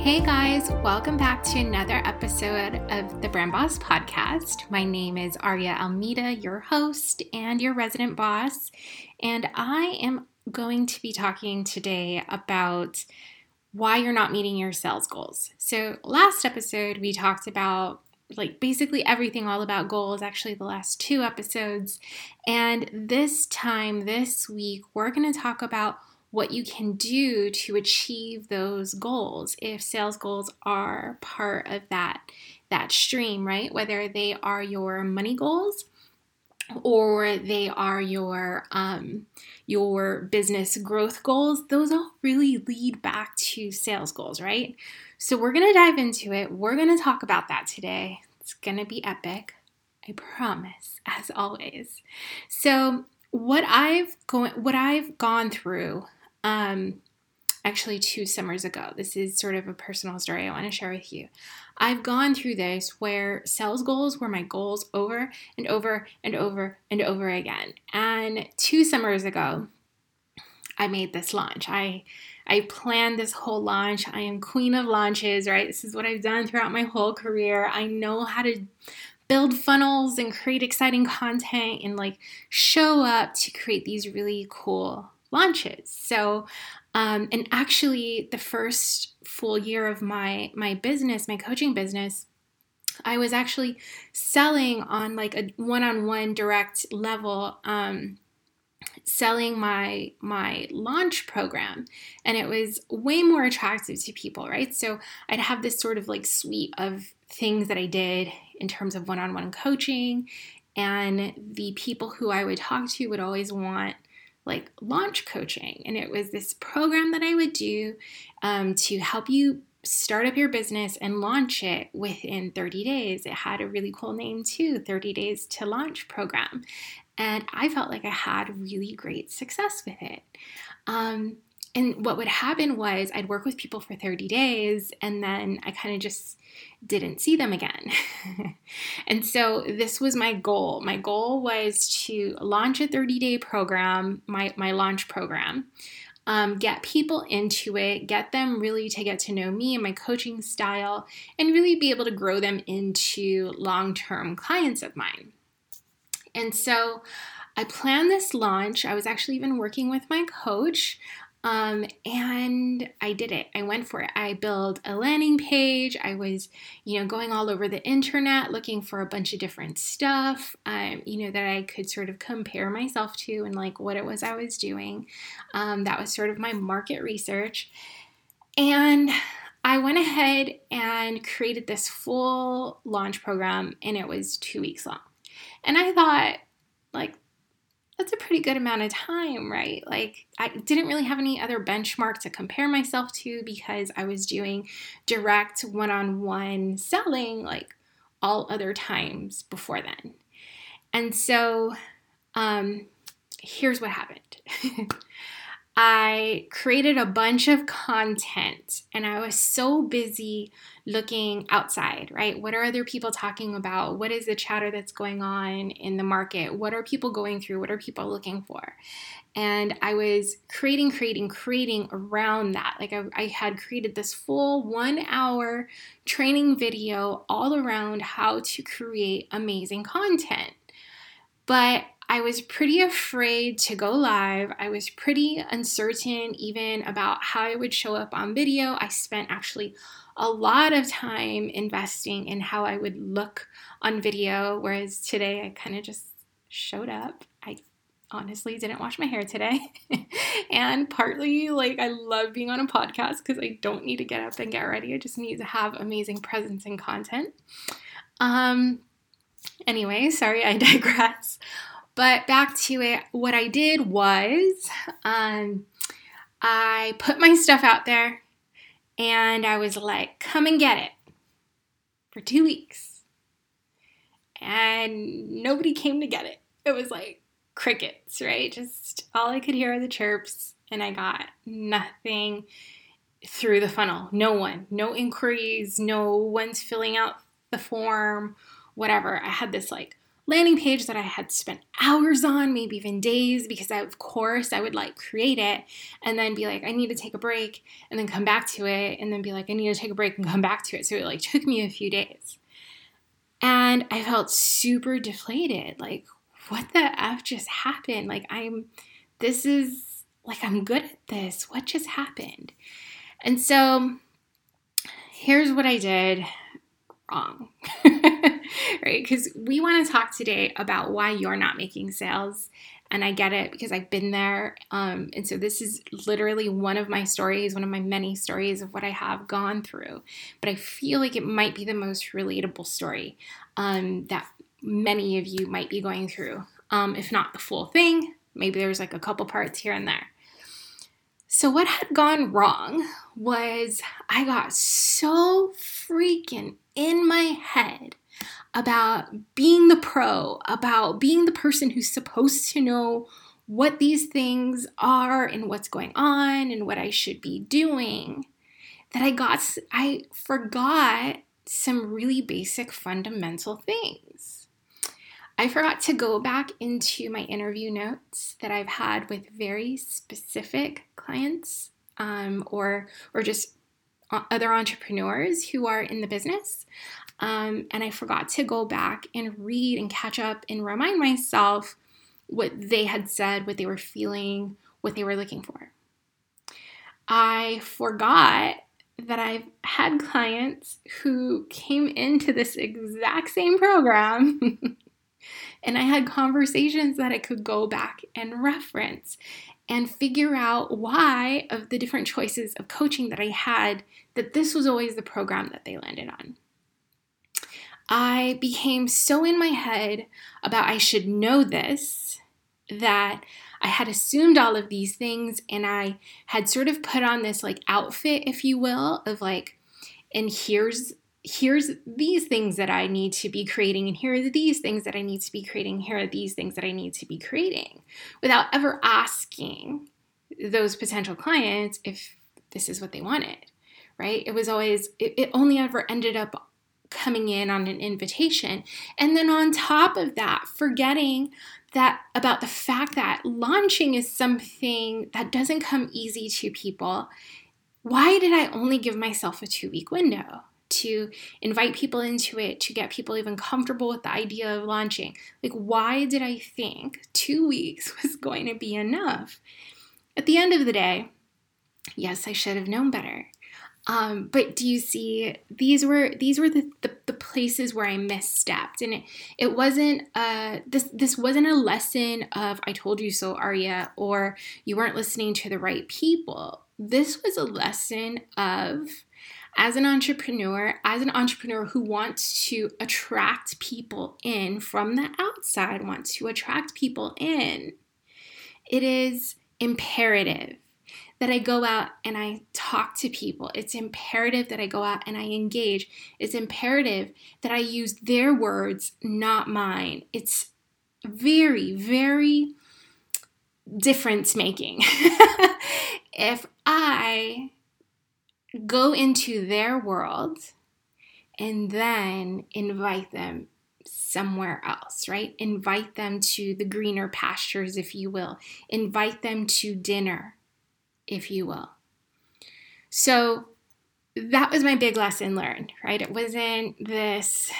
Hey guys, welcome back to another episode of the Brand Boss Podcast. My name is Aria Almeida, your host and your resident boss, and I am going to be talking today about why you're not meeting your sales goals. So, last episode, we talked about like basically everything all about goals, actually, the last two episodes. And this time, this week, we're going to talk about what you can do to achieve those goals if sales goals are part of that that stream right? Whether they are your money goals or they are your um, your business growth goals those all really lead back to sales goals right? So we're to dive into it. We're to talk about that today. It's to be epic i promise as always. So what i've going what i've gone through um, actually two summers ago. This is sort of a personal story I want to share with you. I've gone through this where sales goals were my goals over and over and over and over again. And two summers ago, I made this launch. I I planned this whole launch. I am queen of launches, right? This is what I've done throughout my whole career. I know how to build funnels and create exciting content and like show up to create these really cool launches. So, um, and actually, the first full year of my my business, my coaching business, I was actually selling on like a one-on-one direct level. Um, selling my my launch program and it was way more attractive to people right so i'd have this sort of like suite of things that i did in terms of one-on-one coaching and the people who i would talk to would always want like launch coaching. And it was this program that I would do um, to help you start up your business and launch it within 30 days. It had a really cool name too 30 Days to Launch program. And I felt like I had really great success with it. Um, and what would happen was I'd work with people for 30 days and then I kind of just didn't see them again. and so this was my goal. My goal was to launch a 30 day program, my, my launch program. Um, get people into it, get them really to get to know me and my coaching style, and really be able to grow them into long term clients of mine. And so I planned this launch. I was actually even working with my coach. Um, and I did it. I went for it. I built a landing page. I was, you know, going all over the internet looking for a bunch of different stuff, um, you know, that I could sort of compare myself to and like what it was I was doing. Um, that was sort of my market research. And I went ahead and created this full launch program, and it was two weeks long. And I thought, like, that's a pretty good amount of time, right? Like, I didn't really have any other benchmark to compare myself to because I was doing direct one on one selling like all other times before then. And so, um, here's what happened I created a bunch of content and I was so busy looking outside, right? What are other people talking about? What is the chatter that's going on in the market? What are people going through? What are people looking for? And I was creating, creating, creating around that. Like I, I had created this full one hour training video all around how to create amazing content. But I was pretty afraid to go live. I was pretty uncertain even about how I would show up on video. I spent actually a lot of time investing in how I would look on video, whereas today I kind of just showed up. I honestly didn't wash my hair today. and partly like I love being on a podcast because I don't need to get up and get ready. I just need to have amazing presence and content. Um anyway, sorry I digress. But back to it, what I did was um I put my stuff out there and I was like, come and get it for two weeks. And nobody came to get it. It was like crickets, right? Just all I could hear are the chirps, and I got nothing through the funnel. No one, no inquiries, no one's filling out the form, whatever. I had this like landing page that I had spent hours on, maybe even days, because I, of course I would like create it and then be like, I need to take a break and then come back to it and then be like, I need to take a break and come back to it. So it like took me a few days. And I felt super deflated. Like, what the F just happened? Like, I'm, this is like, I'm good at this. What just happened? And so here's what I did wrong. right? Because we want to talk today about why you're not making sales. And I get it because I've been there. Um, and so this is literally one of my stories, one of my many stories of what I have gone through. But I feel like it might be the most relatable story um, that many of you might be going through. Um, if not the full thing, maybe there's like a couple parts here and there. So, what had gone wrong was I got so freaking in my head about being the pro, about being the person who's supposed to know what these things are and what's going on and what I should be doing that I got I forgot some really basic fundamental things. I forgot to go back into my interview notes that I've had with very specific clients um, or or just other entrepreneurs who are in the business. Um, and I forgot to go back and read and catch up and remind myself what they had said, what they were feeling, what they were looking for. I forgot that I've had clients who came into this exact same program and I had conversations that I could go back and reference and figure out why, of the different choices of coaching that I had, that this was always the program that they landed on. I became so in my head about I should know this that I had assumed all of these things and I had sort of put on this like outfit, if you will, of like, and here's here's these things that I need to be creating, and here are these things that I need to be creating, here are these things that I need to be creating, without ever asking those potential clients if this is what they wanted, right? It was always, it, it only ever ended up coming in on an invitation. And then on top of that, forgetting that about the fact that launching is something that doesn't come easy to people. Why did I only give myself a two week window? To invite people into it, to get people even comfortable with the idea of launching. Like, why did I think two weeks was going to be enough? At the end of the day, yes, I should have known better. Um, but do you see these were these were the, the, the places where I misstepped, and it, it wasn't uh this this wasn't a lesson of I told you so, Aria, or you weren't listening to the right people. This was a lesson of as an entrepreneur, as an entrepreneur who wants to attract people in from the outside, wants to attract people in, it is imperative that I go out and I talk to people. It's imperative that I go out and I engage. It's imperative that I use their words, not mine. It's very, very difference making. if I go into their world and then invite them somewhere else, right? Invite them to the greener pastures, if you will. Invite them to dinner, if you will. So that was my big lesson learned, right? It wasn't this,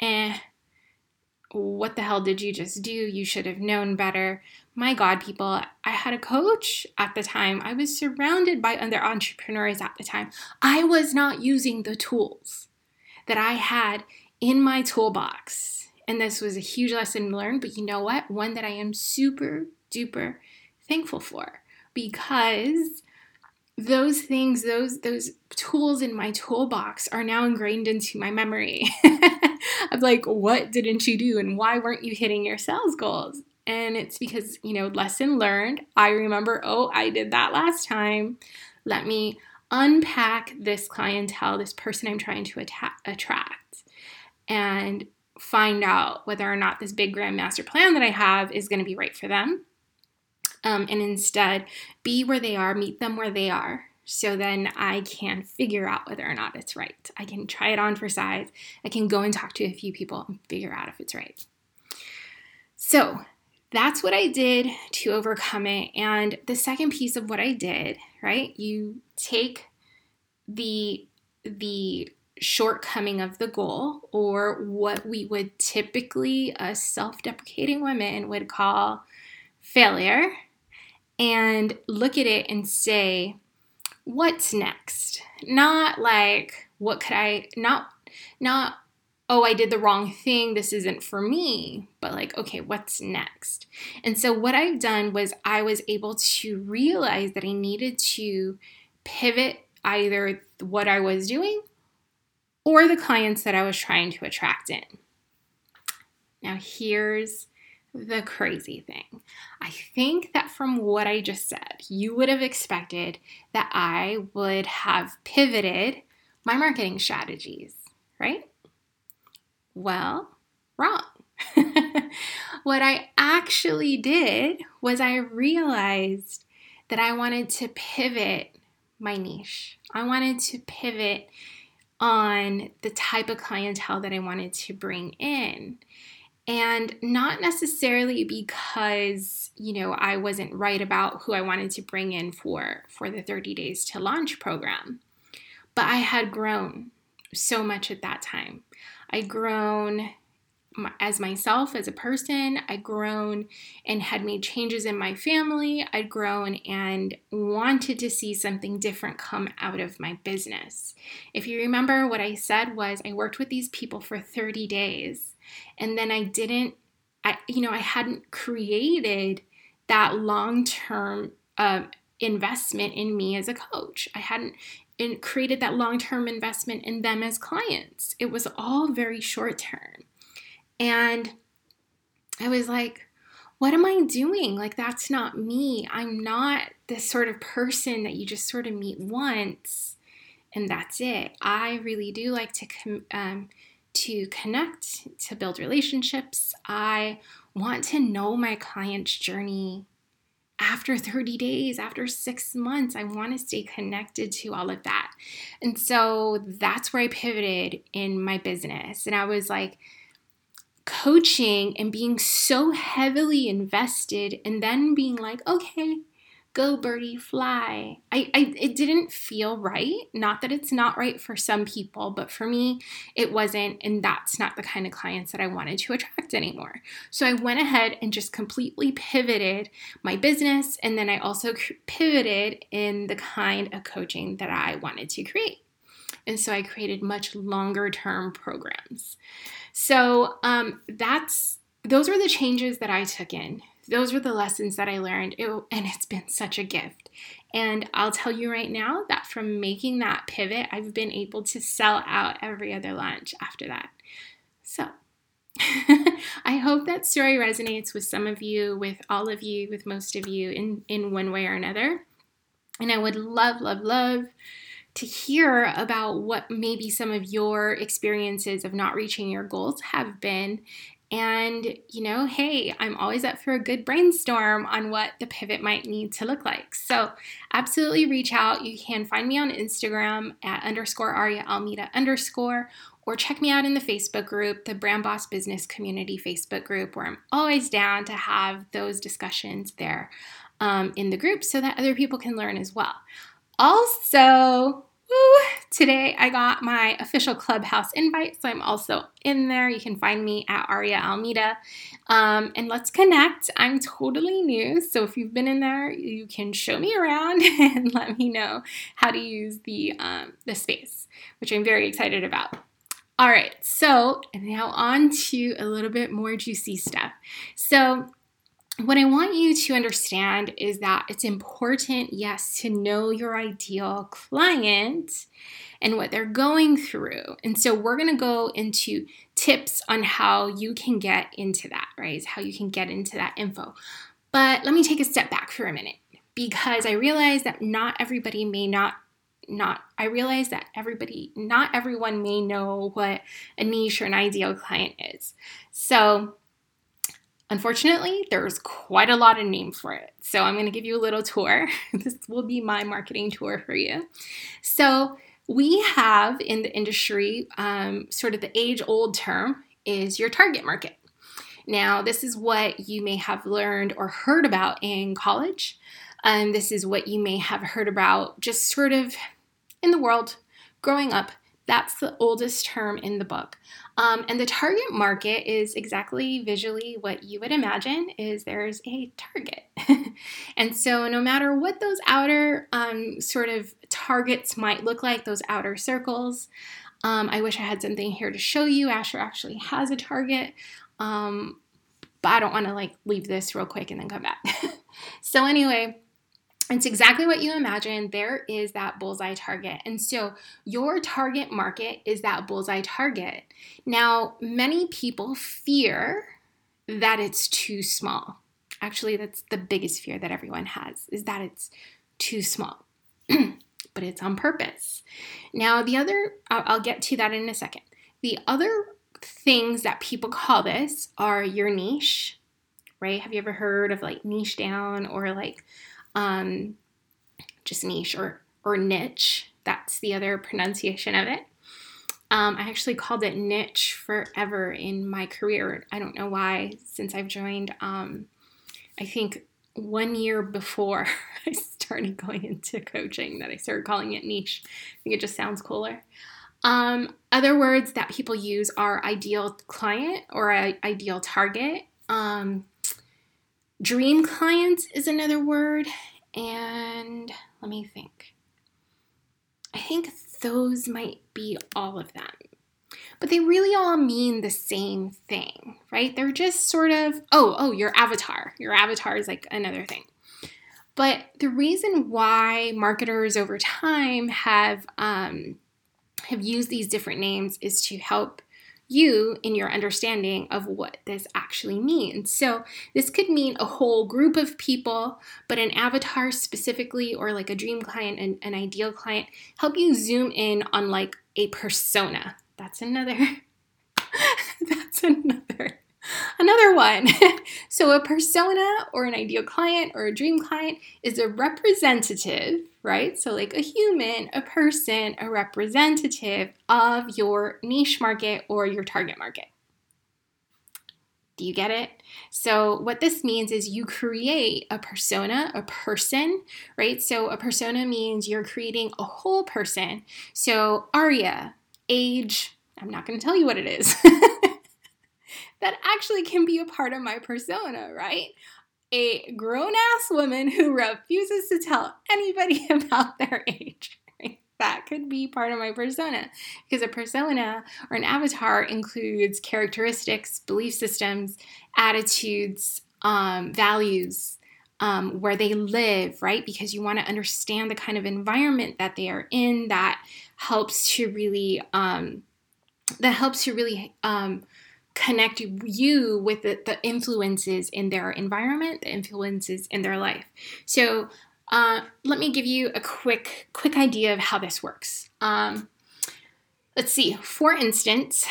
eh, what the hell did you just do? You should have known better my God, people, I had a coach at the time. I was surrounded by other entrepreneurs at the time. I was not using the tools that I had in my toolbox. And this was a huge lesson learned, but you know what? One that I am super duper thankful for because those things, those those tools in my toolbox are now ingrained into my memory. of like, what didn't you do and why weren't you hitting your sales goals? And it's because, you know, lesson learned. I remember, oh, I did that last time. Let me unpack this clientele, this person I'm trying to atta- attract, and find out whether or not this big grand master plan that I have is going to be right for them. Um, and instead, be where they are, meet them where they are. So then I can figure out whether or not it's right. I can try it on for size. I can go and talk to a few people and figure out if it's right. So that's what I did to overcome it. And the second piece of what I did, right? You take the the shortcoming of the goal or what we would typically as self-deprecating women would call failure and look at it and say what's next not like what could i not not oh, I did the wrong thing, this isn't for me, but like, okay, what's next? And so, what I've done was I was able to realize that I needed to pivot either what I was doing or the clients that I was trying to attract in. Now, here's the crazy thing. I think that from what I just said, you would have expected that I would have pivoted my marketing strategies, right? Well, wrong. what I actually did was I realized that I wanted to pivot my niche. I wanted to pivot on the type of clientele that I wanted to bring in. And not necessarily because, you know, I wasn't right about who I wanted to bring in for for the 30 days to launch program. But I had grown so much at that time. I'd grown as myself as a person. I'd grown and had made changes in my family. I'd grown and wanted to see something different come out of my business. If you remember, what I said was I worked with these people for 30 days and then I didn't, I, you know, I hadn't created that long term uh, investment in me as a coach. I hadn't and created that long term investment in them as clients. It was all very short term. And I was like, what am I doing? Like, that's not me. I'm not this sort of person that you just sort of meet once and that's it. I really do like to com- um, to connect, to build relationships. I want to know my client's journey after 30 days, after six months, I want to stay connected to all of that. And so that's where I pivoted in my business. And I was like, coaching and being so heavily invested, and then being like, okay, go birdie fly. I, I it didn't feel right. Not that it's not right for some people but for me it wasn't and that's not the kind of clients that i wanted to attract anymore. So i went ahead and just completely pivoted my business and then i also pivoted in the kind of coaching that i wanted to create. And so i created much longer term programs. So um, that's those were the changes that i took in those were the lessons that I learned, it, and it's been such a gift. And I'll tell you right now that from making that pivot, I've been able to sell out every other lunch after that. So, I hope that story resonates with some of you, with all of you, with most of you in, in one way or another. And I would love, love, love to hear about what maybe some of your experiences of not reaching your goals have been and, you know, hey, I'm always up for a good brainstorm on what the pivot might need to look like. So, absolutely reach out. You can find me on Instagram at underscore Aria Almeida underscore, or check me out in the Facebook group, the Brand Boss Business Community Facebook group, where I'm always down to have those discussions there um, in the group so that other people can learn as well. Also, Woo! Today I got my official clubhouse invite, so I'm also in there. You can find me at Aria Almeida. Um, and let's connect. I'm totally new, so if you've been in there, you can show me around and let me know how to use the um, the space, which I'm very excited about. All right, so now on to a little bit more juicy stuff. So, what I want you to understand is that it's important, yes, to know your ideal client and what they're going through. And so we're going to go into tips on how you can get into that, right? How you can get into that info. But let me take a step back for a minute because I realize that not everybody may not not I realize that everybody not everyone may know what a niche or an ideal client is. So Unfortunately, there's quite a lot of names for it. So I'm going to give you a little tour. this will be my marketing tour for you. So we have in the industry um, sort of the age old term is your target market. Now, this is what you may have learned or heard about in college. Um, this is what you may have heard about just sort of in the world growing up. That's the oldest term in the book. Um, and the target market is exactly visually what you would imagine is there's a target. and so no matter what those outer um, sort of targets might look like, those outer circles, um, I wish I had something here to show you. Asher actually has a target. Um, but I don't want to like leave this real quick and then come back. so anyway, it's exactly what you imagine. There is that bullseye target. And so your target market is that bullseye target. Now, many people fear that it's too small. Actually, that's the biggest fear that everyone has is that it's too small. but it's on purpose. Now, the other, I'll, get to that in a second. The other things that people call this are your niche, right? Have you ever heard of like niche down or like um, just niche or, or niche. That's the other pronunciation of it. Um, I actually called it niche forever in my career. I don't know why, since I've joined, um, I think one year before I started going into coaching, that I started calling it niche. I think it just sounds cooler. Um, other words that people use are ideal client or ideal target. Um, Dream clients is another word. And let me think. I think those might be all of them. But they really all mean the same thing, right? They're just sort of, oh, oh, your avatar. Your avatar is like another thing. But the reason why marketers over time have um, have used these different names is to help you in your understanding of what this actually means. So, this could mean a whole group of people, but an avatar specifically, or like a dream client, and an ideal client, help you zoom in on like a persona. That's another. that's another Another one. so, a persona or an ideal client or a dream client is a representative, right? So, like a human, a person, a representative of your niche market or your target market. Do you get it? So, what this means is you create a persona, a person, right? So, a persona means you're creating a whole person. So, Aria, age, I'm not going to tell you what it is. that actually can be a part of my persona, right? A grown ass woman who refuses to tell anybody about their age. That could be part of my persona because a persona or an avatar includes characteristics, belief systems, attitudes, um, values, um, where they live, right? Because you want to understand the kind of environment that they are in that helps to really um, that helps to really um, connect you with the, the influences in their environment, the influences in their life. So uh, let me give you a quick quick idea of how this works. Um, let's see. For instance,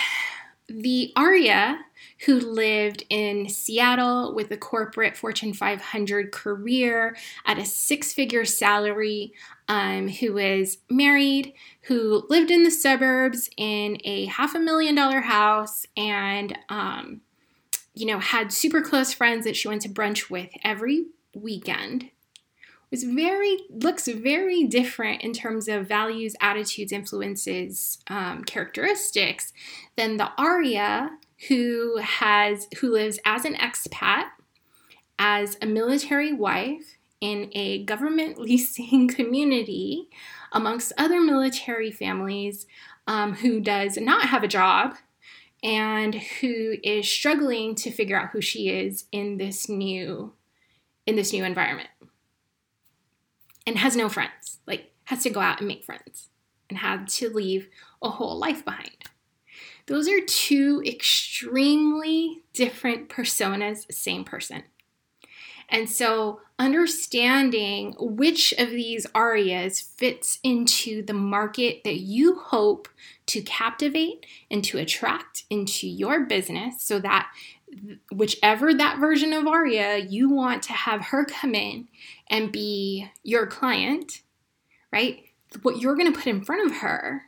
the Aria who lived in Seattle with a corporate Fortune 500 career at a six figure salary, um, who was married, who lived in the suburbs in a half a million dollar house, and, um, you know, had super close friends that she went to brunch with every weekend. Was very looks very different in terms of values attitudes influences um, characteristics than the aria who has who lives as an expat, as a military wife in a government leasing community amongst other military families um, who does not have a job and who is struggling to figure out who she is in this new in this new environment. And has no friends like has to go out and make friends and had to leave a whole life behind. Those are two extremely different personas same person and so, understanding which of these arias fits into the market that you hope to captivate and to attract into your business so that whichever that version of aria you want to have her come in and be your client, right? What you're going to put in front of her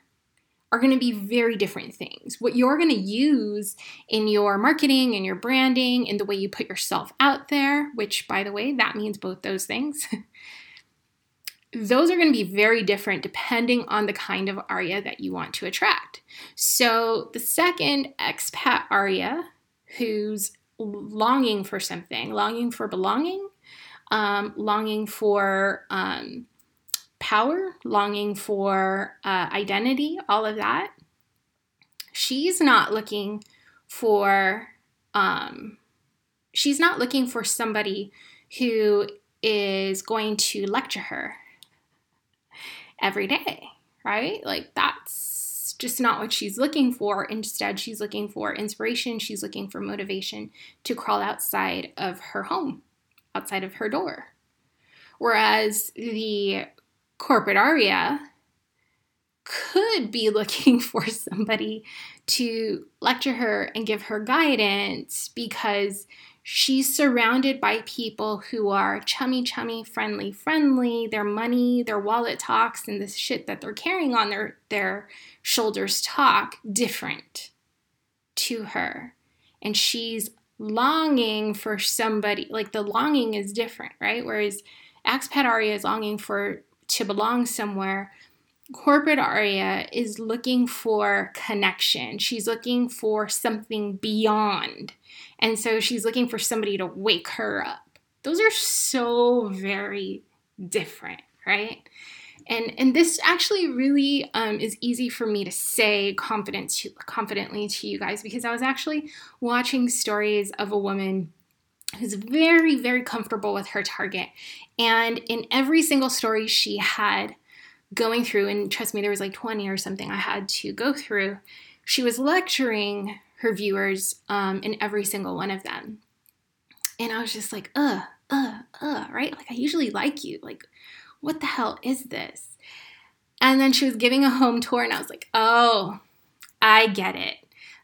are going to be very different things. What you're going to use in your marketing and your branding and the way you put yourself out there, which, by the way, that means both those things. those are going to be very different depending on the kind of aria that you want to attract. So, the second expat aria who's longing for something, longing for belonging, um, longing for um, power, longing for uh, identity, all of that. She's not looking for, um, she's not looking for somebody who is going to lecture her every day, right? Like that's just not what she's looking for. Instead, she's looking for inspiration, she's looking for motivation to crawl outside of her home, outside of her door. Whereas the corporate aria could be looking for somebody to lecture her and give her guidance because she's surrounded by people who are chummy, chummy, friendly, friendly. Their money, their wallet talks, and the shit that they're carrying on their, their shoulders talk different to her. And she's longing for somebody, like the longing is different, right? Whereas expat aria is longing for to belong somewhere, corporate Aria is looking for connection. She's looking for something beyond. And so she's looking for somebody to wake her up. Those are so very different, right? And, and this actually really um, is easy for me to say confident to, confidently to you guys because I was actually watching stories of a woman who's very, very comfortable with her target. And in every single story she had going through, and trust me, there was like 20 or something I had to go through, she was lecturing her viewers um, in every single one of them. And I was just like, uh, uh, uh, right? Like, I usually like you. Like, what the hell is this? And then she was giving a home tour, and I was like, oh, I get it.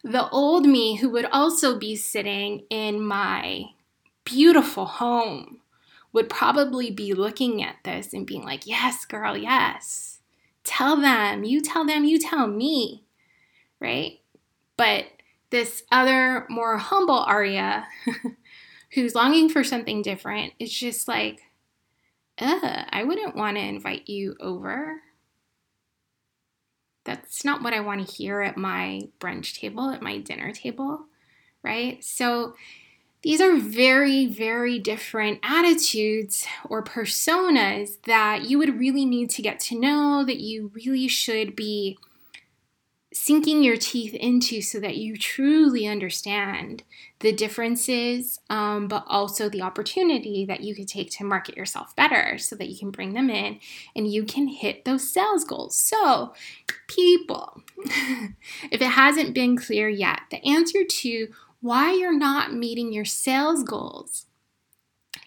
The old me who would also be sitting in my beautiful home would probably be looking at this and being like, yes, girl, yes. Tell them, you tell them, you tell me, right? But this other more humble Aria who's longing for something different is just like, Ugh, I wouldn't want to invite you over. That's not what I want to hear at my brunch table, at my dinner table, right? So these are very, very different attitudes or personas that you would really need to get to know, that you really should be sinking your teeth into so that you truly understand the differences, um, but also the opportunity that you could take to market yourself better so that you can bring them in and you can hit those sales goals. So, people, if it hasn't been clear yet, the answer to why you're not meeting your sales goals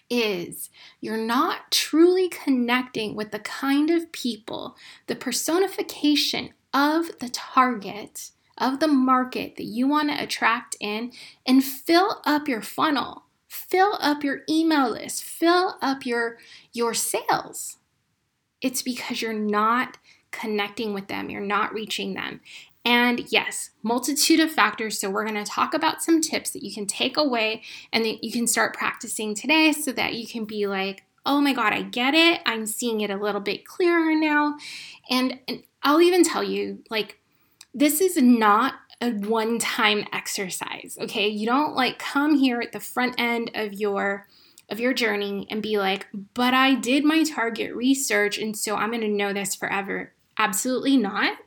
is you're not truly connecting with the kind of people, the personification of the target, of the market that you want to attract in, and fill up your funnel, fill up your email list, fill up your, your sales. It's because you're not connecting with them, you're not reaching them. And yes, multitude of factors. So, we're going to talk about some tips that you can take away and that you can start practicing today so that you can be like, oh my God, I get it. I'm seeing it a little bit clearer now. And, and I'll even tell you, like, this is not a one time exercise, okay? You don't like come here at the front end of your of your journey and be like, "But I did my target research and so I'm going to know this forever." Absolutely not.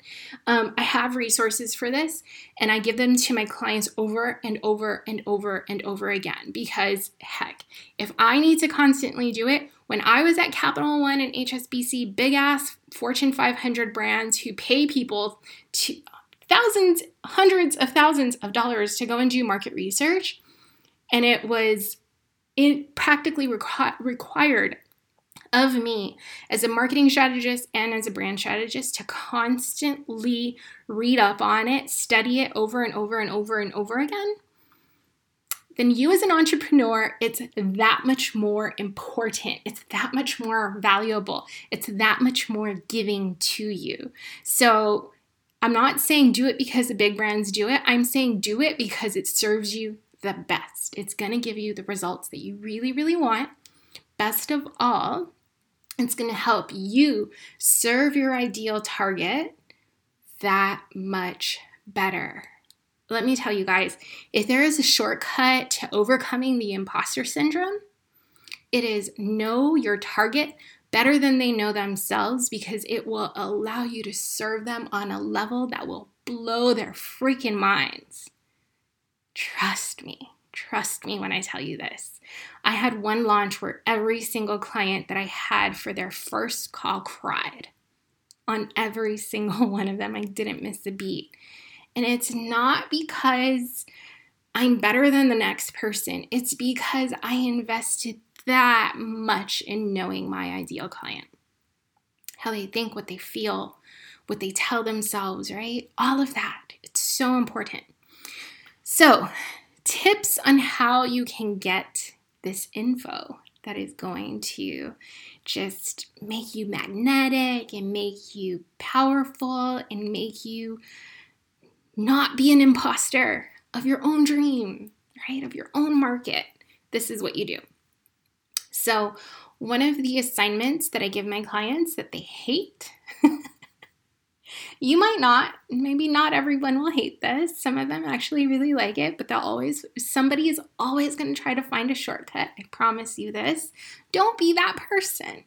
Um, I have resources for this and I give them to my clients over and over and over and over again because, heck, if I need to constantly do it, when I was at Capital One and HSBC, big ass Fortune 500 brands who pay people to thousands, hundreds of thousands of dollars to go and do market research, and it was it practically requ- required of me as a marketing strategist and as a brand strategist to constantly read up on it, study it over and over and over and over again, then you as an entrepreneur, it's that much more important. It's that much more valuable. It's that much more giving to you. So I'm not saying do it because the big brands do it. I'm saying do it because it serves you the best. It's going to give you the results that you really, really want. Best of all, it's going to help you serve your ideal target that much better. Let me tell you guys if there is a shortcut to overcoming the imposter syndrome, it is know your target better than they know themselves because it will allow you to serve them on a level that will blow their freaking minds. Trust me. Trust me when I tell you this. I had one launch where every single client that I had for their first call cried. On every single one of them, I didn't miss a beat. And it's not because I'm better than the next person, it's because I invested that much in knowing my ideal client. How they think, what they feel, what they tell themselves, right? All of that. It's so important. So, tips on how you can get this info that is going to just make you magnetic and make you powerful and make you not be an imposter of your own dream, right? Of your own market. This is what you do. So, one of the assignments that I give my clients that they hate You might not, maybe not everyone will hate this. Some of them actually really like it, but they'll always, somebody is always going to try to find a shortcut. I promise you this. Don't be that person.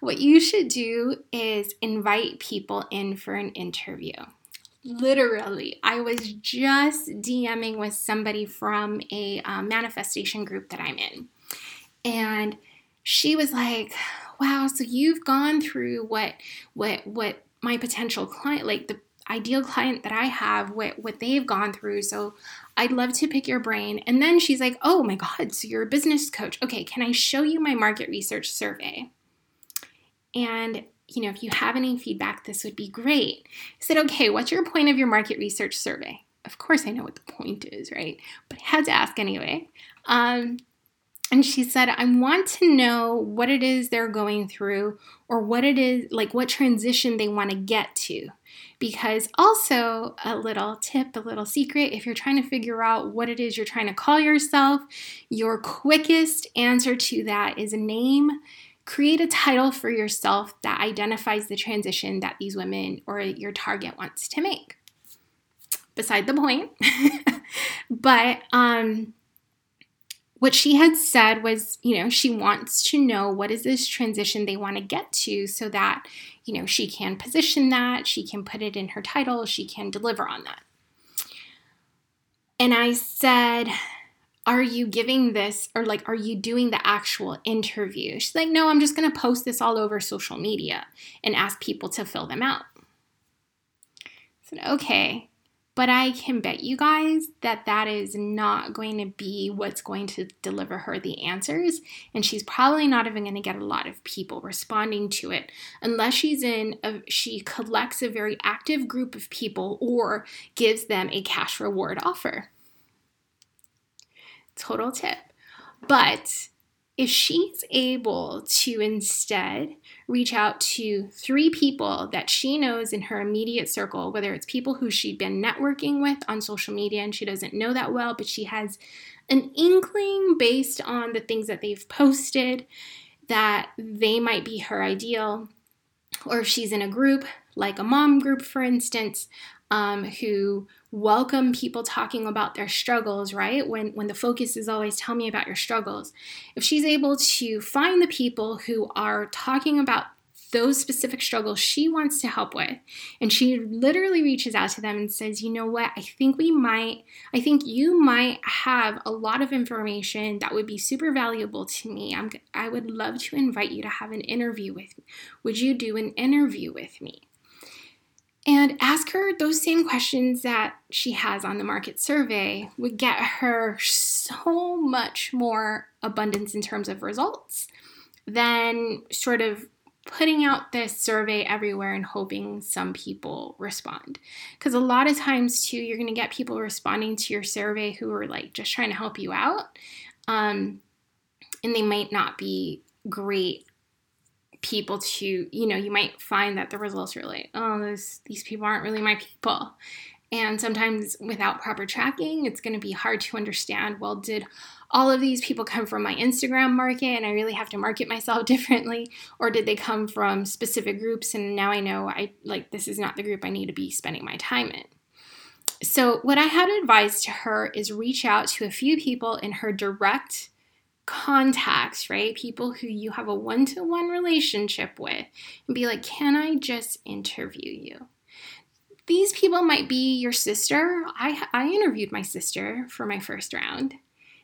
What you should do is invite people in for an interview. Literally, I was just DMing with somebody from a um, manifestation group that I'm in. And she was like, wow so you've gone through what what what my potential client, like the ideal client that I have, what, what they've gone through. So I'd love to pick your brain. And then she's like, oh my God, so you're a business coach. Okay, can I show you my market research survey? And you know, if you have any feedback, this would be great. I said, okay, what's your point of your market research survey? Of course, I know what the point is, right? But I had to ask anyway. Um, and she said, I want to know what it is they're going through or what it is, like what transition they want to get to. Because also, a little tip, a little secret if you're trying to figure out what it is you're trying to call yourself, your quickest answer to that is a name. Create a title for yourself that identifies the transition that these women or your target wants to make. Beside the point. but, um, what she had said was, you know, she wants to know what is this transition they want to get to so that, you know, she can position that, she can put it in her title, she can deliver on that. And I said, Are you giving this or like, are you doing the actual interview? She's like, No, I'm just going to post this all over social media and ask people to fill them out. I said, Okay. But I can bet you guys that that is not going to be what's going to deliver her the answers. And she's probably not even going to get a lot of people responding to it unless she's in, a, she collects a very active group of people or gives them a cash reward offer. Total tip. But if she's able to instead reach out to three people that she knows in her immediate circle, whether it's people who she'd been networking with on social media and she doesn't know that well, but she has an inkling based on the things that they've posted that they might be her ideal, or if she's in a group like a mom group, for instance, um, who welcome people talking about their struggles, right? When when the focus is always tell me about your struggles. If she's able to find the people who are talking about those specific struggles she wants to help with. And she literally reaches out to them and says, You know what? I think we might, I think you might have a lot of information that would be super valuable to me. I'm, I would love to invite you to have an interview with me. Would you do an interview with me? And ask her those same questions that she has on the market survey would get her so much more abundance in terms of results than sort of putting out this survey everywhere and hoping some people respond. Because a lot of times, too, you're going to get people responding to your survey who are like just trying to help you out. Um, and they might not be great people to, you know, you might find that the results are like, oh, these people aren't really my people. And sometimes without proper tracking, it's going to be hard to understand well, did all of these people come from my Instagram market and I really have to market myself differently? Or did they come from specific groups and now I know I like this is not the group I need to be spending my time in? So, what I had advised to her is reach out to a few people in her direct contacts, right? People who you have a one to one relationship with, and be like, can I just interview you? These people might be your sister. I, I interviewed my sister for my first round.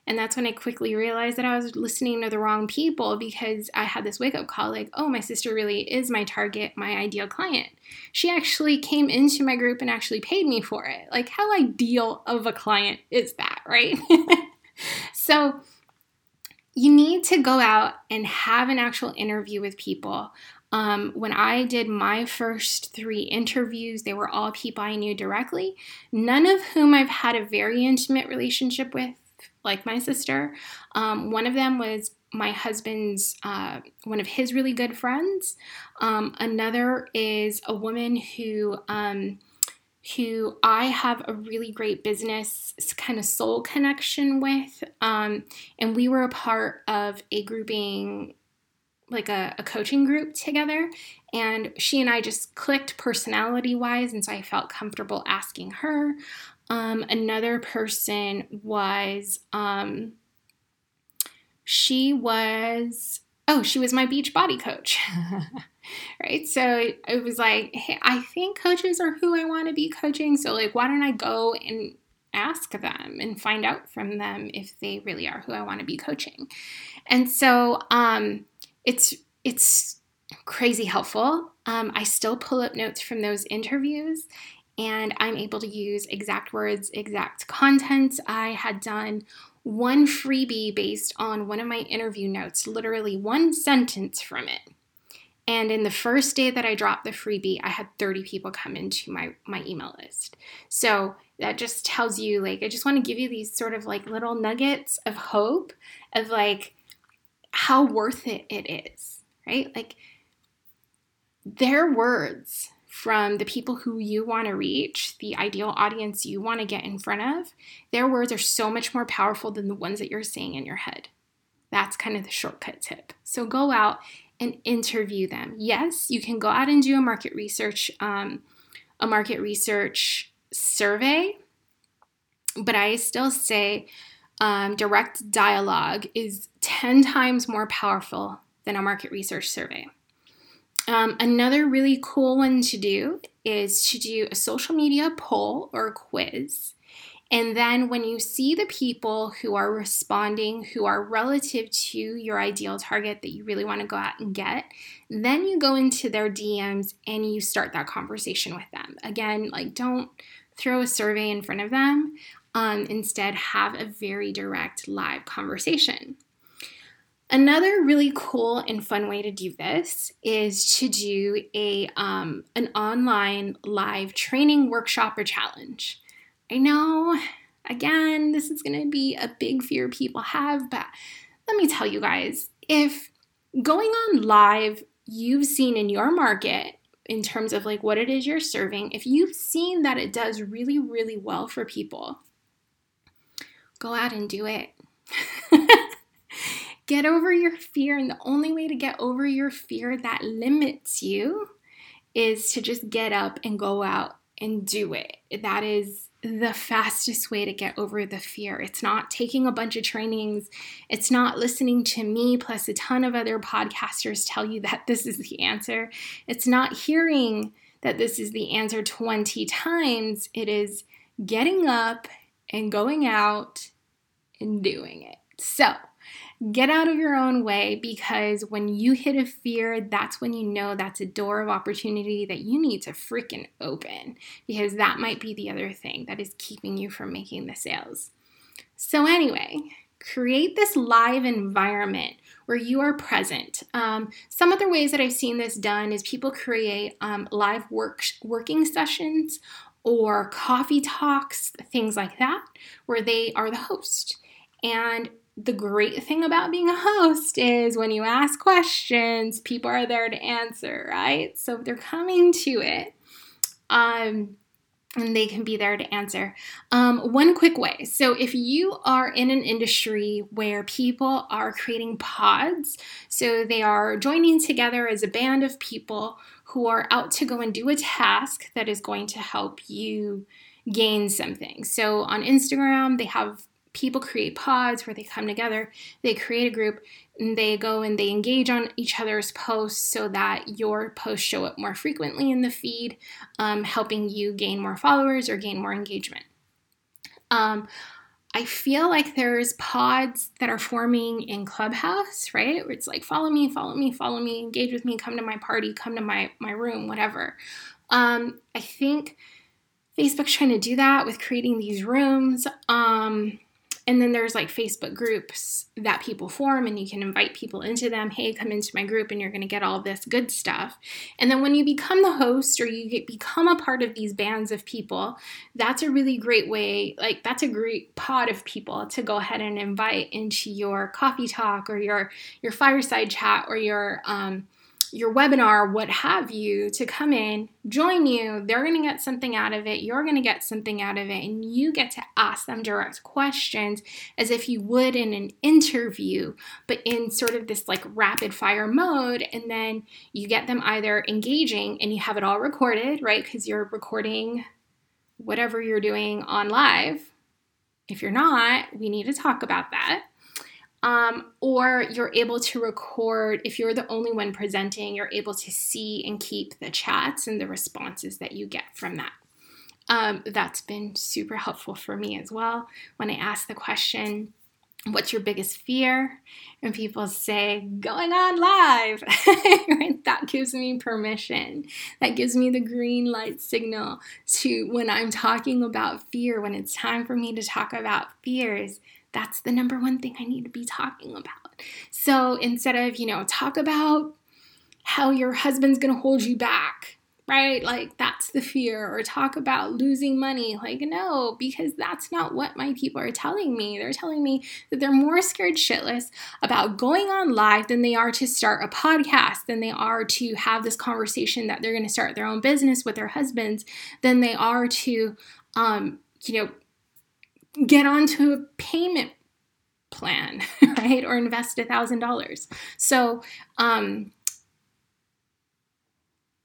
And that's when I quickly realized that I was listening to the wrong people because I had this wake up call like, oh, my sister really is my target, my ideal client. She actually came into my group and actually paid me for it. Like, how ideal of a client is that, right? so, you need to go out and have an actual interview with people. Um, when I did my first three interviews, they were all people I knew directly, none of whom I've had a very intimate relationship with, like my sister. Um, one of them was my husband's, uh, one of his really good friends. Um, another is a woman who, um, who I have a really great business kind of soul connection with. Um, and we were a part of a grouping, like a, a coaching group together. And she and I just clicked personality wise. And so I felt comfortable asking her. Um, another person was, um, she was, oh, she was my Beachbody coach. right? So it, was like, hey, I think coaches are who I want to be coaching. So, like, why don't I go and ask them and find out from them if they really are who I want to be coaching? And so, um, it's, it's, crazy helpful. Um, I still pull up notes from those interviews and I'm able to use exact words, exact content. I had done one freebie based on one of my interview notes, literally one sentence from it. And in the first day that I dropped the freebie, I had 30 people come into my, my email list. So that just tells you, like, I just want to give you these sort of like little nuggets of hope of like how worth it it is, right? Like, their words from the people who you want to reach, the ideal audience you want to get in front of, their words are so much more powerful than the ones that you're saying in your head. That's kind of the shortcut tip. So go out and interview them. Yes, you can go out and do a market research, um, a market research survey, but I still say um, direct dialogue is 10 times more powerful than a market research survey. Um, another really cool one to do is to do a social media poll or quiz. And then when you see the people who are responding, who are relative to your ideal target that you really want to go out and get, then you go into their DMs and you start that conversation with them. Again, like don't throw a survey in front of them. Um, instead, have a very direct live conversation. Another really cool and fun way to do this is to do a um, an online live training workshop or challenge. I know, again, this is going to be a big fear people have, but let me tell you guys if going on live, you've seen in your market in terms of like what it is you're serving, if you've seen that it does really, really well for people, go out and do it. get over your fear, and the only way to get over your fear that limits you is to just get up and go out and do it. That is the fastest way to get over the fear. It's not taking a bunch of trainings. It's not listening to me plus a ton of other podcasters tell you that this is the answer. It's not hearing that this is the answer 20 times. It is getting up and going out and doing it. So, Get out of your own way because when you hit a fear, that's when you know that's a door of opportunity that you need to freaking open because that might be the other thing that is keeping you from making the sales. So, anyway, create this live environment where you are present. Um, some other ways that I've seen this done is people create um, live work working sessions or coffee talks, things like that, where they are the host. And the great thing about being a host is when you ask questions, people are there to answer, right? So they're coming to it. Um, and they can be there to answer. Um, one quick way. So, if you are in an industry where people are creating pods, so they are joining together as a band of people who are out to go and do a task that is going to help you gain something. So, on Instagram, they have people create pods where they come together, they create a group, and they go and they engage on each other's posts so that your posts show up more frequently in the feed, um, helping you gain more followers or gain more engagement. Um, I feel like there's pods that are forming in Clubhouse, right? Where it's like follow me, follow me, follow me, engage with me, come to my party, come to my my room, whatever. Um, I think Facebook's trying to do that with creating these rooms. Um, and then there's like Facebook groups that people form, and you can invite people into them. Hey, come into my group, and you're going to get all this good stuff. And then when you become the host or you get, become a part of these bands of people, that's a really great way, like, that's a great pod of people to go ahead and invite into your coffee talk or your, your fireside chat or your, um, your webinar, what have you, to come in, join you. They're going to get something out of it. You're going to get something out of it. And you get to ask them direct questions as if you would in an interview, but in sort of this like rapid fire mode. And then you get them either engaging and you have it all recorded, right? Because you're recording whatever you're doing on live. If you're not, we need to talk about that. Um, or you're able to record, if you're the only one presenting, you're able to see and keep the chats and the responses that you get from that. Um, that's been super helpful for me as well. When I ask the question, What's your biggest fear? And people say, Going on live. right? That gives me permission. That gives me the green light signal to when I'm talking about fear, when it's time for me to talk about fears that's the number one thing I need to be talking about. So instead of, you know, talk about how your husband's going to hold you back, right? Like that's the fear, or talk about losing money. Like, no, because that's not what my people are telling me. They're telling me that they're more scared shitless about going on live than they are to start a podcast, than they are to have this conversation that they're going to start their own business with their husbands, than they are to, um, you know, get onto a payment plan, right? Or invest a thousand dollars. So um,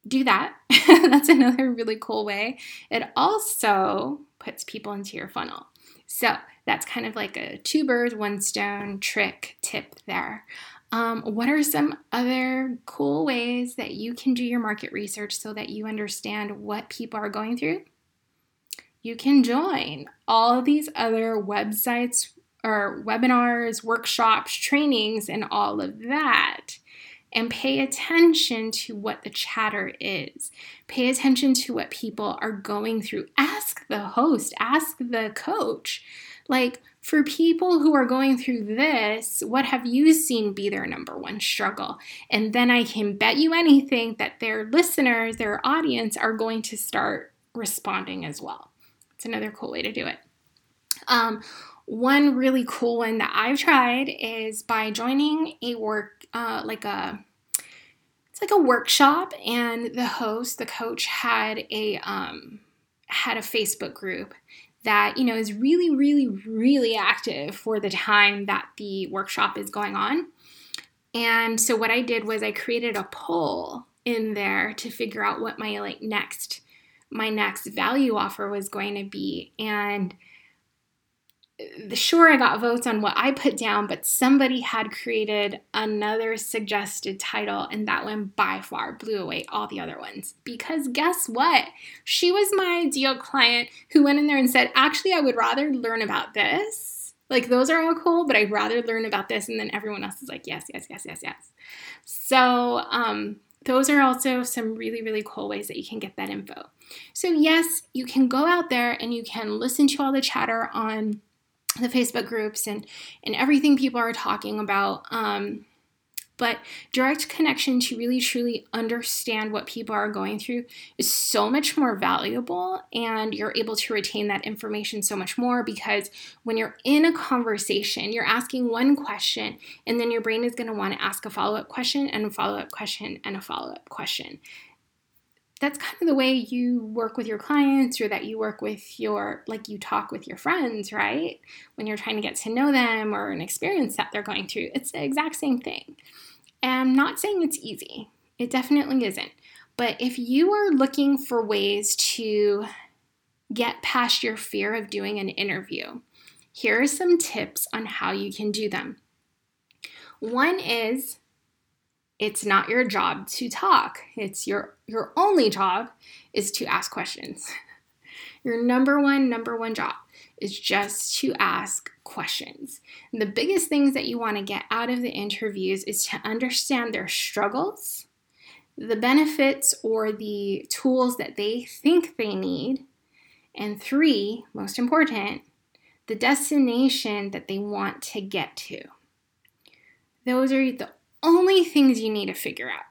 do that. That's another really cool way. It also puts people into your funnel. So that's kind of like a two birds, one stone trick tip there. Um, what are some other cool ways that you can do your market research so that you understand what people are going through? You can join all these other websites or webinars, workshops, trainings, and all of that. And pay attention to what the chatter is. Pay attention to what people are going through. Ask the host, ask the coach. Like, for people who are going through this, what have you seen be their number one struggle? And then I can bet you anything that their listeners, their audience, are going to start responding as well. It's another cool way to do it. Um, one really cool one that I've tried is by joining a work, uh, like a, it's like a workshop, and the host, the coach, had a um, had a Facebook group that you know is really, really, really active for the time that the workshop is going on. And so what I did was I created a poll in there to figure out what my like next my next value offer was going to be. And sure I got votes on what I put down, but somebody had created another suggested title, and that one by far blew away all the other ones. Because guess what? She was my ideal client who went in there and said, Actually, I would rather learn about this. Like, those are all cool, but I'd rather learn about this. And then everyone else is like, Yes, yes, yes, yes, yes. So, um, those are also some really, really cool ways that you can get that info. So, yes, you can go out there and you can listen to all the chatter on the Facebook groups and and everything people are talking about. Um, but direct connection to really truly understand what people are going through is so much more valuable and you're able to retain that information so much more because when you're in a conversation you're asking one question and then your brain is going to want to ask a follow-up question and a follow-up question and a follow-up question. That's kind of the way you work with your clients or that you work with your like you talk with your friends right? When you're trying to get to know them or an experience that they're going through it's the exact same thing and i'm not saying it's easy it definitely isn't but if you are looking for ways to get past your fear of doing an interview here are some tips on how you can do them one is it's not your job to talk. It's your your only job is to ask questions. Your number one number one job is just to ask questions. And the biggest things that you want to get out of the interviews is to understand their struggles, the benefits or the tools that they think they need, and three, most important, the destination that they want to get to. Those are the only things you need to figure out.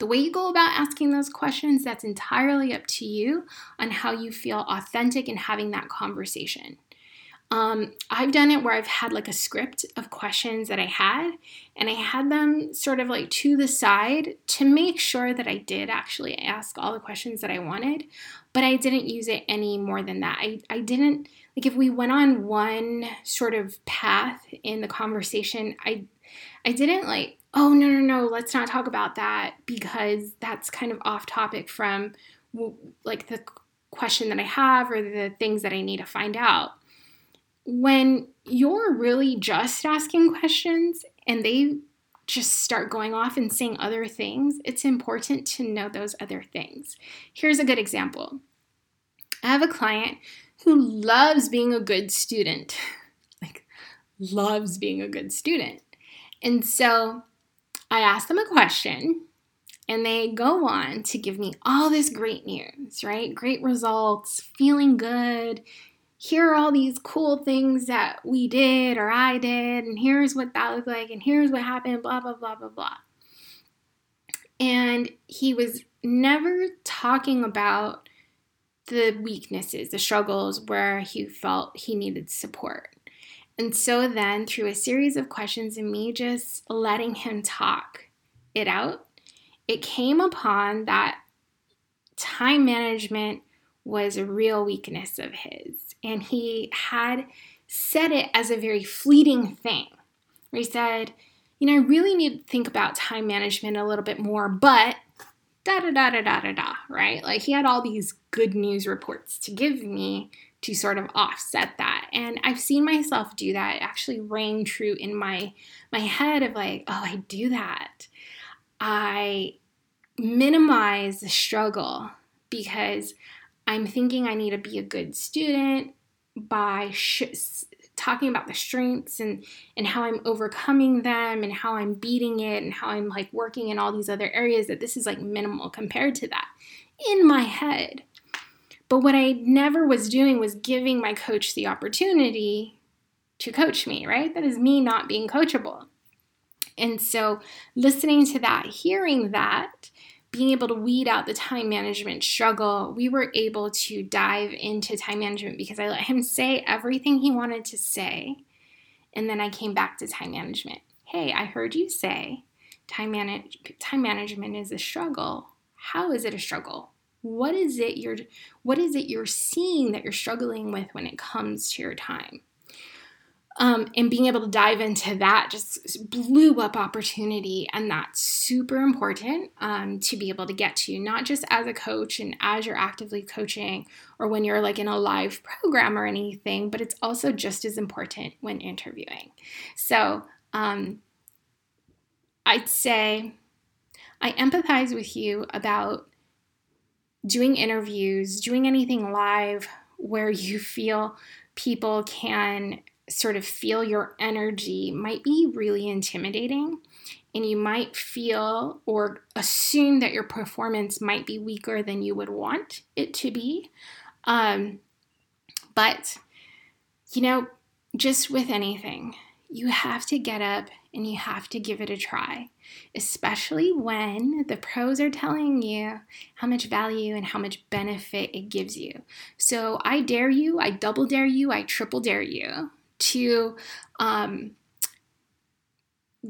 The way you go about asking those questions, that's entirely up to you on how you feel authentic in having that conversation. Um, I've done it where I've had like a script of questions that I had, and I had them sort of like to the side to make sure that I did actually ask all the questions that I wanted, but I didn't use it any more than that. I, I didn't, like, if we went on one sort of path in the conversation, I I didn't like, oh, no, no, no, let's not talk about that because that's kind of off topic from like the question that I have or the things that I need to find out. When you're really just asking questions and they just start going off and saying other things, it's important to know those other things. Here's a good example I have a client who loves being a good student, like, loves being a good student. And so I ask them a question and they go on to give me all this great news, right? Great results, feeling good. Here are all these cool things that we did or I did, and here's what that looked like, and here's what happened, blah, blah, blah, blah, blah. And he was never talking about the weaknesses, the struggles where he felt he needed support. And so then, through a series of questions and me just letting him talk it out, it came upon that time management was a real weakness of his. And he had said it as a very fleeting thing, where he said, You know, I really need to think about time management a little bit more, but da da da da da da da, right? Like he had all these good news reports to give me to sort of offset that. And I've seen myself do that actually ring true in my my head of like, oh, I do that. I minimize the struggle because I'm thinking I need to be a good student by sh- talking about the strengths and and how I'm overcoming them and how I'm beating it and how I'm like working in all these other areas that this is like minimal compared to that in my head. But what I never was doing was giving my coach the opportunity to coach me, right? That is me not being coachable. And so, listening to that, hearing that, being able to weed out the time management struggle, we were able to dive into time management because I let him say everything he wanted to say. And then I came back to time management. Hey, I heard you say time, manage- time management is a struggle. How is it a struggle? What is it you're what is it you're seeing that you're struggling with when it comes to your time? Um, and being able to dive into that just blew up opportunity. And that's super important um, to be able to get to, not just as a coach and as you're actively coaching or when you're like in a live program or anything, but it's also just as important when interviewing. So um, I'd say I empathize with you about doing interviews, doing anything live where you feel people can sort of feel your energy might be really intimidating. And you might feel or assume that your performance might be weaker than you would want it to be. Um, but, you know, just with anything, you have to get up and you have to give it a try, especially when the pros are telling you how much value and how much benefit it gives you. So I dare you, I double dare you, I triple dare you to um,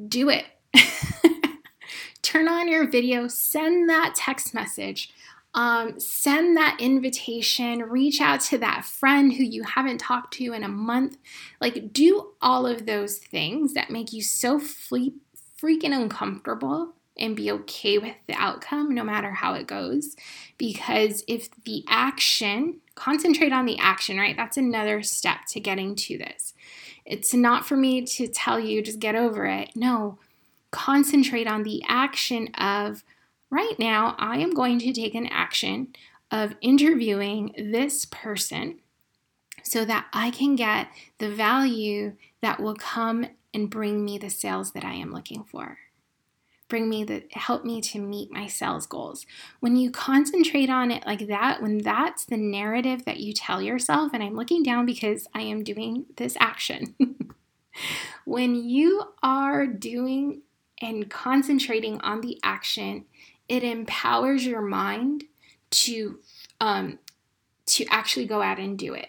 do it. Turn on your video, send that text message. Um, send that invitation, reach out to that friend who you haven't talked to in a month. Like, do all of those things that make you so fle- freaking uncomfortable and be okay with the outcome, no matter how it goes. Because if the action, concentrate on the action, right? That's another step to getting to this. It's not for me to tell you, just get over it. No, concentrate on the action of, right now, I am going to take an action of interviewing this person so that I can get the value that will come and bring me the sales that I am looking for. Bring me the help me to meet my sales goals. When you concentrate on it like that, when that's the narrative that you tell yourself, and I'm looking down because I am doing this action. when you are doing and concentrating on the action it empowers your mind to um, to actually go out and do it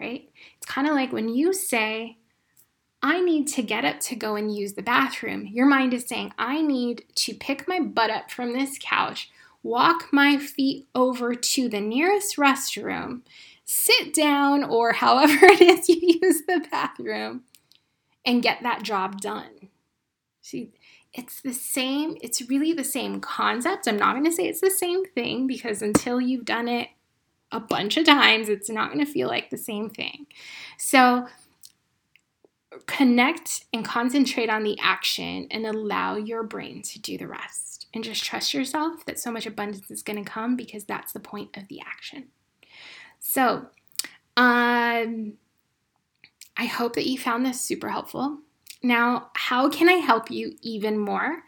right it's kind of like when you say i need to get up to go and use the bathroom your mind is saying i need to pick my butt up from this couch walk my feet over to the nearest restroom sit down or however it is you use the bathroom and get that job done see it's the same, it's really the same concept. I'm not going to say it's the same thing because until you've done it a bunch of times, it's not going to feel like the same thing. So, connect and concentrate on the action and allow your brain to do the rest. And just trust yourself that so much abundance is going to come because that's the point of the action. So, um, I hope that you found this super helpful. Now, how can I help you even more?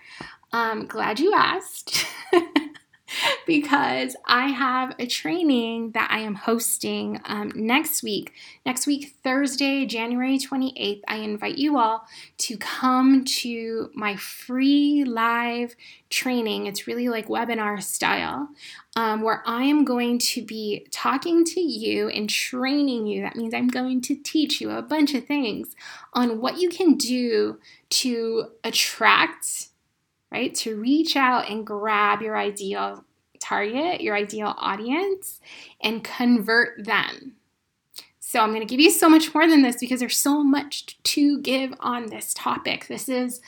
Um, glad you asked. because I have a training that I am hosting um, next week. Next week, Thursday, January 28th, I invite you all to come to my free live training. It's really like webinar style, um, where I am going to be talking to you and training you. That means I'm going to teach you a bunch of things on what you can do to attract right? To reach out and grab your ideal target, your ideal audience, and convert them. So, I'm going to give you so much more than this because there's so much to give on this topic. This is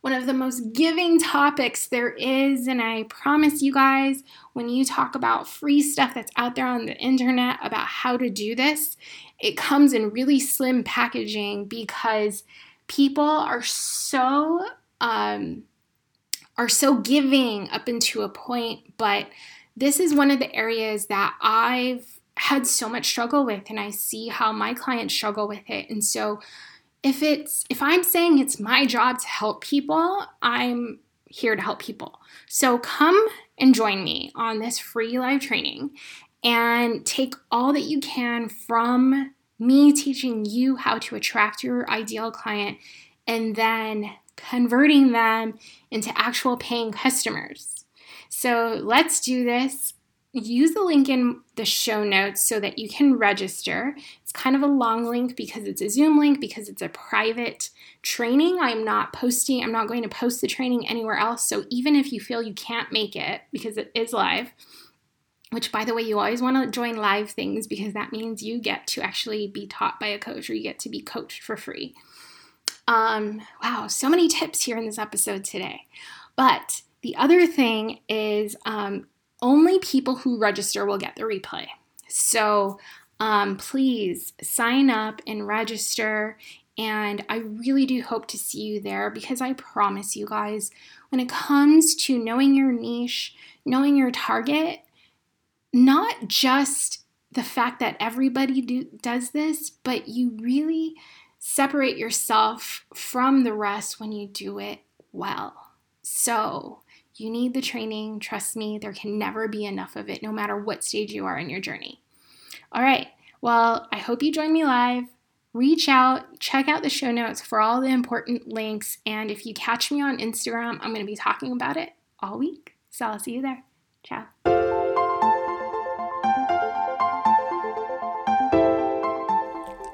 one of the most giving topics there is. And I promise you guys, when you talk about free stuff that's out there on the internet about how to do this, it comes in really slim packaging because people are so um, are so giving up into a point, but this is one of the areas that I've had so much struggle with and I see how my clients struggle with it. And so if it's if I'm saying it's my job to help people, I'm here to help people. So come and join me on this free live training and take all that you can from me teaching you how to attract your ideal client and then converting them into actual paying customers. So let's do this. Use the link in the show notes so that you can register. It's kind of a long link because it's a Zoom link, because it's a private training. I'm not posting, I'm not going to post the training anywhere else. So even if you feel you can't make it because it is live, which by the way, you always want to join live things because that means you get to actually be taught by a coach or you get to be coached for free. Um, wow, so many tips here in this episode today. But the other thing is um, only people who register will get the replay. So um, please sign up and register. And I really do hope to see you there because I promise you guys, when it comes to knowing your niche, knowing your target, not just the fact that everybody do, does this, but you really separate yourself from the rest when you do it well. So, you need the training. Trust me, there can never be enough of it, no matter what stage you are in your journey. All right, well, I hope you join me live. Reach out, check out the show notes for all the important links. And if you catch me on Instagram, I'm going to be talking about it all week. So I'll see you there. Ciao.